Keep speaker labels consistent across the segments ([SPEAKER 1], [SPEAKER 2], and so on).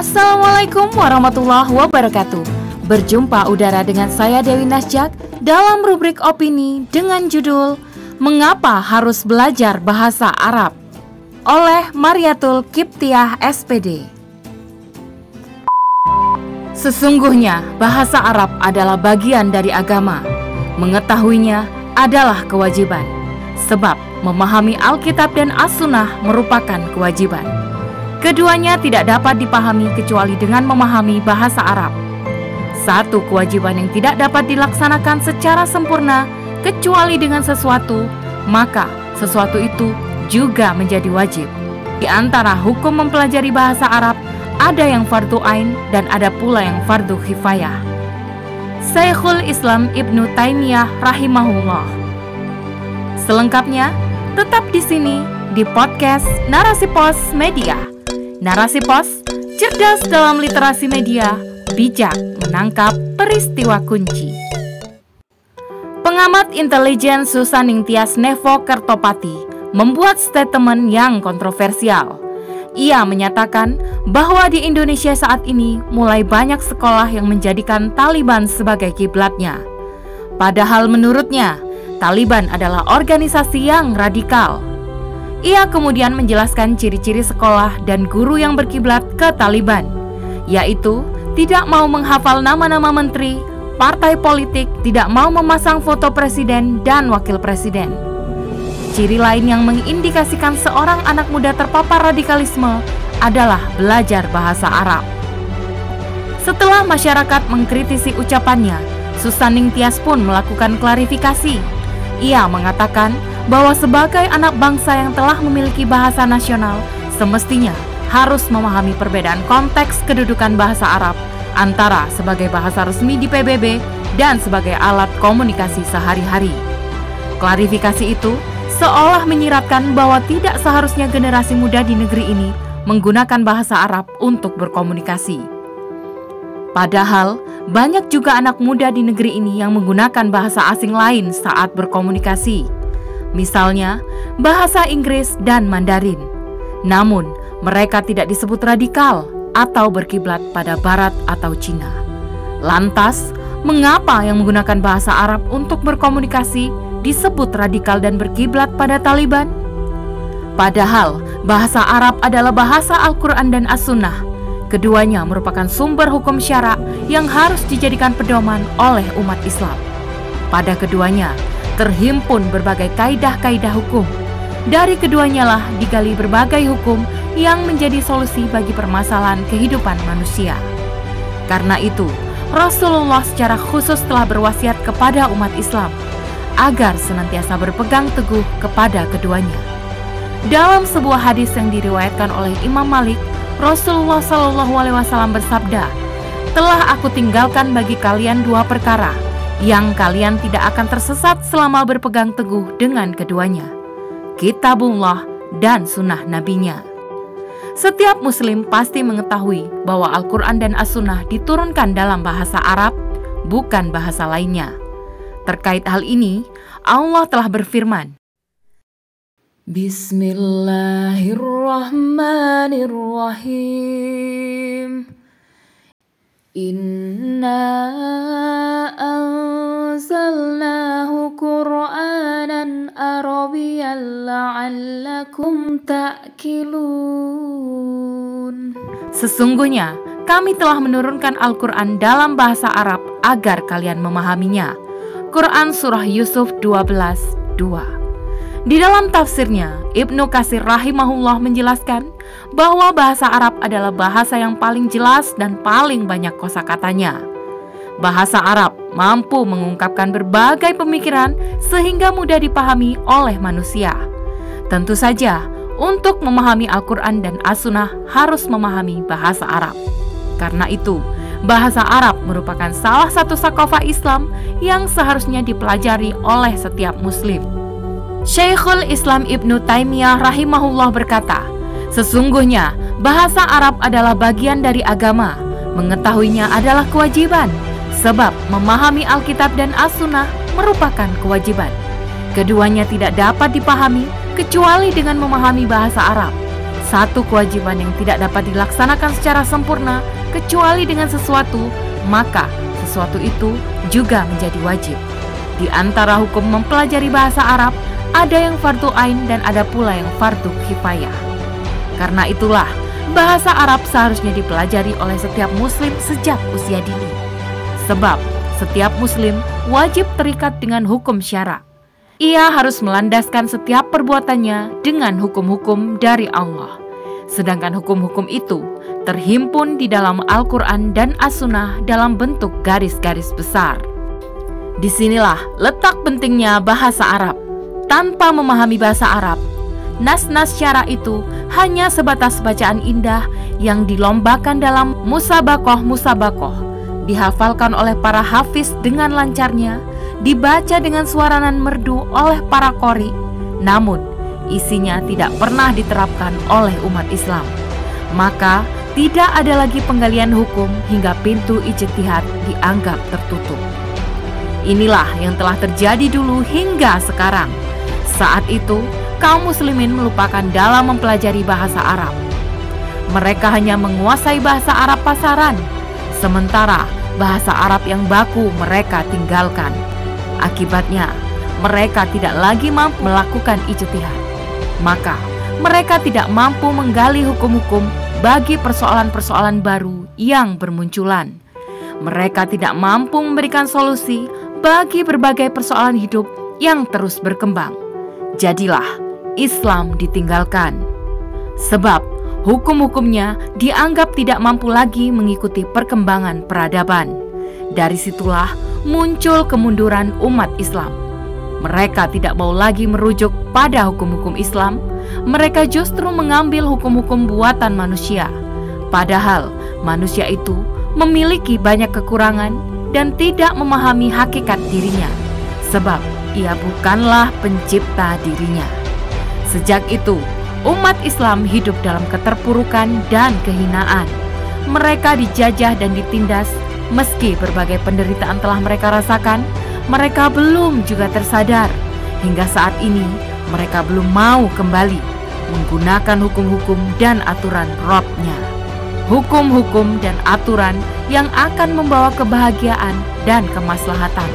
[SPEAKER 1] Assalamualaikum warahmatullahi wabarakatuh. Berjumpa udara dengan saya Dewi Nasjak dalam rubrik opini dengan judul Mengapa harus belajar bahasa Arab? oleh Mariatul Kiptiah SPD. Sesungguhnya bahasa Arab adalah bagian dari agama. Mengetahuinya adalah kewajiban. Sebab memahami Alkitab dan As-Sunnah merupakan kewajiban. Keduanya tidak dapat dipahami kecuali dengan memahami bahasa Arab. Satu kewajiban yang tidak dapat dilaksanakan secara sempurna kecuali dengan sesuatu, maka sesuatu itu juga menjadi wajib. Di antara hukum mempelajari bahasa Arab, ada yang fardu ain dan ada pula yang fardu kifayah. Syekhul Islam Ibnu Taimiyah rahimahullah. Selengkapnya, tetap di sini di podcast Narasi Pos Media. Narasi Pos, cerdas dalam literasi media, bijak menangkap peristiwa kunci. Pengamat intelijen Susaning Tias Nevo Kertopati membuat statement yang kontroversial. Ia menyatakan bahwa di Indonesia saat ini mulai banyak sekolah yang menjadikan Taliban sebagai kiblatnya. Padahal menurutnya, Taliban adalah organisasi yang radikal. Ia kemudian menjelaskan ciri-ciri sekolah dan guru yang berkiblat ke Taliban, yaitu tidak mau menghafal nama-nama menteri, partai politik, tidak mau memasang foto presiden dan wakil presiden. Ciri lain yang mengindikasikan seorang anak muda terpapar radikalisme adalah belajar bahasa Arab. Setelah masyarakat mengkritisi ucapannya, Susaning Tias pun melakukan klarifikasi. Ia mengatakan bahwa sebagai anak bangsa yang telah memiliki bahasa nasional, semestinya harus memahami perbedaan konteks kedudukan bahasa Arab antara sebagai bahasa resmi di PBB dan sebagai alat komunikasi sehari-hari. Klarifikasi itu seolah menyiratkan bahwa tidak seharusnya generasi muda di negeri ini menggunakan bahasa Arab untuk berkomunikasi. Padahal, banyak juga anak muda di negeri ini yang menggunakan bahasa asing lain saat berkomunikasi misalnya bahasa Inggris dan Mandarin. Namun, mereka tidak disebut radikal atau berkiblat pada Barat atau Cina. Lantas, mengapa yang menggunakan bahasa Arab untuk berkomunikasi disebut radikal dan berkiblat pada Taliban? Padahal, bahasa Arab adalah bahasa Al-Quran dan As-Sunnah. Keduanya merupakan sumber hukum syara yang harus dijadikan pedoman oleh umat Islam. Pada keduanya, terhimpun berbagai kaidah-kaidah hukum. Dari keduanya lah digali berbagai hukum yang menjadi solusi bagi permasalahan kehidupan manusia. Karena itu, Rasulullah secara khusus telah berwasiat kepada umat Islam agar senantiasa berpegang teguh kepada keduanya. Dalam sebuah hadis yang diriwayatkan oleh Imam Malik, Rasulullah Shallallahu Alaihi Wasallam bersabda, "Telah aku tinggalkan bagi kalian dua perkara, yang kalian tidak akan tersesat selama berpegang teguh dengan keduanya, kitabullah dan sunnah nabinya. Setiap muslim pasti mengetahui bahwa Al-Quran dan As-Sunnah diturunkan dalam bahasa Arab, bukan bahasa lainnya. Terkait hal ini, Allah telah berfirman, Bismillahirrahmanirrahim. Inna Arabiyyan la'allakum ta'kilun. Sesungguhnya kami telah menurunkan Al-Qur'an dalam bahasa Arab agar kalian memahaminya. Quran Surah Yusuf 12 2 di dalam tafsirnya, Ibnu Kasir rahimahullah menjelaskan bahwa bahasa Arab adalah bahasa yang paling jelas dan paling banyak kosakatanya. Bahasa Arab mampu mengungkapkan berbagai pemikiran sehingga mudah dipahami oleh manusia. Tentu saja, untuk memahami Al-Quran dan As-Sunnah harus memahami bahasa Arab. Karena itu, bahasa Arab merupakan salah satu sakofa Islam yang seharusnya dipelajari oleh setiap muslim. Syekhul Islam Ibnu Taimiyah rahimahullah berkata, Sesungguhnya bahasa Arab adalah bagian dari agama, mengetahuinya adalah kewajiban, sebab memahami Alkitab dan As-Sunnah merupakan kewajiban. Keduanya tidak dapat dipahami kecuali dengan memahami bahasa Arab, satu kewajiban yang tidak dapat dilaksanakan secara sempurna kecuali dengan sesuatu, maka sesuatu itu juga menjadi wajib. Di antara hukum mempelajari bahasa Arab, ada yang fardu ain dan ada pula yang fardu kifayah. Karena itulah, bahasa Arab seharusnya dipelajari oleh setiap muslim sejak usia dini. Sebab setiap muslim wajib terikat dengan hukum syara. Ia harus melandaskan setiap perbuatannya dengan hukum-hukum dari Allah. Sedangkan hukum-hukum itu terhimpun di dalam Al-Quran dan As-Sunnah dalam bentuk garis-garis besar. Di sinilah letak pentingnya bahasa Arab. Tanpa memahami bahasa Arab, nas-nas syara itu hanya sebatas bacaan indah yang dilombakan dalam musabakoh-musabakoh, dihafalkan oleh para hafiz dengan lancarnya, dibaca dengan suara nan merdu oleh para kori, namun isinya tidak pernah diterapkan oleh umat Islam. Maka tidak ada lagi penggalian hukum hingga pintu ijtihad dianggap tertutup. Inilah yang telah terjadi dulu hingga sekarang. Saat itu, kaum muslimin melupakan dalam mempelajari bahasa Arab. Mereka hanya menguasai bahasa Arab pasaran, sementara bahasa Arab yang baku mereka tinggalkan. Akibatnya, mereka tidak lagi mampu melakukan ijtihad. Maka, mereka tidak mampu menggali hukum-hukum bagi persoalan-persoalan baru yang bermunculan. Mereka tidak mampu memberikan solusi bagi berbagai persoalan hidup yang terus berkembang. Jadilah Islam ditinggalkan. Sebab hukum-hukumnya dianggap tidak mampu lagi mengikuti perkembangan peradaban. Dari situlah muncul kemunduran umat Islam. Mereka tidak mau lagi merujuk pada hukum-hukum Islam, mereka justru mengambil hukum-hukum buatan manusia. Padahal manusia itu memiliki banyak kekurangan dan tidak memahami hakikat dirinya, sebab ia bukanlah pencipta dirinya. Sejak itu, umat Islam hidup dalam keterpurukan dan kehinaan. Mereka dijajah dan ditindas Meski berbagai penderitaan telah mereka rasakan, mereka belum juga tersadar. Hingga saat ini, mereka belum mau kembali menggunakan hukum-hukum dan aturan Robnya. Hukum-hukum dan aturan yang akan membawa kebahagiaan dan kemaslahatan.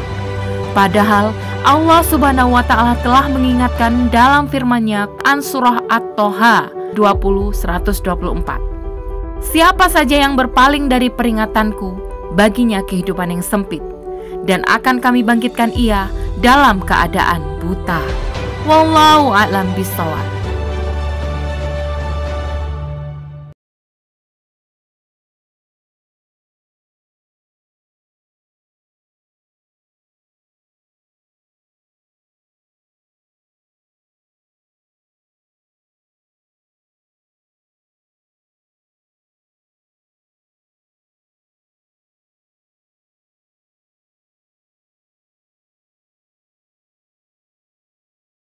[SPEAKER 1] Padahal Allah Subhanahu wa taala telah mengingatkan dalam firman-Nya An surah At-Toha 20 124. Siapa saja yang berpaling dari peringatanku, baginya kehidupan yang sempit, dan akan kami bangkitkan ia dalam keadaan buta. Wallahu a'lam bishawab.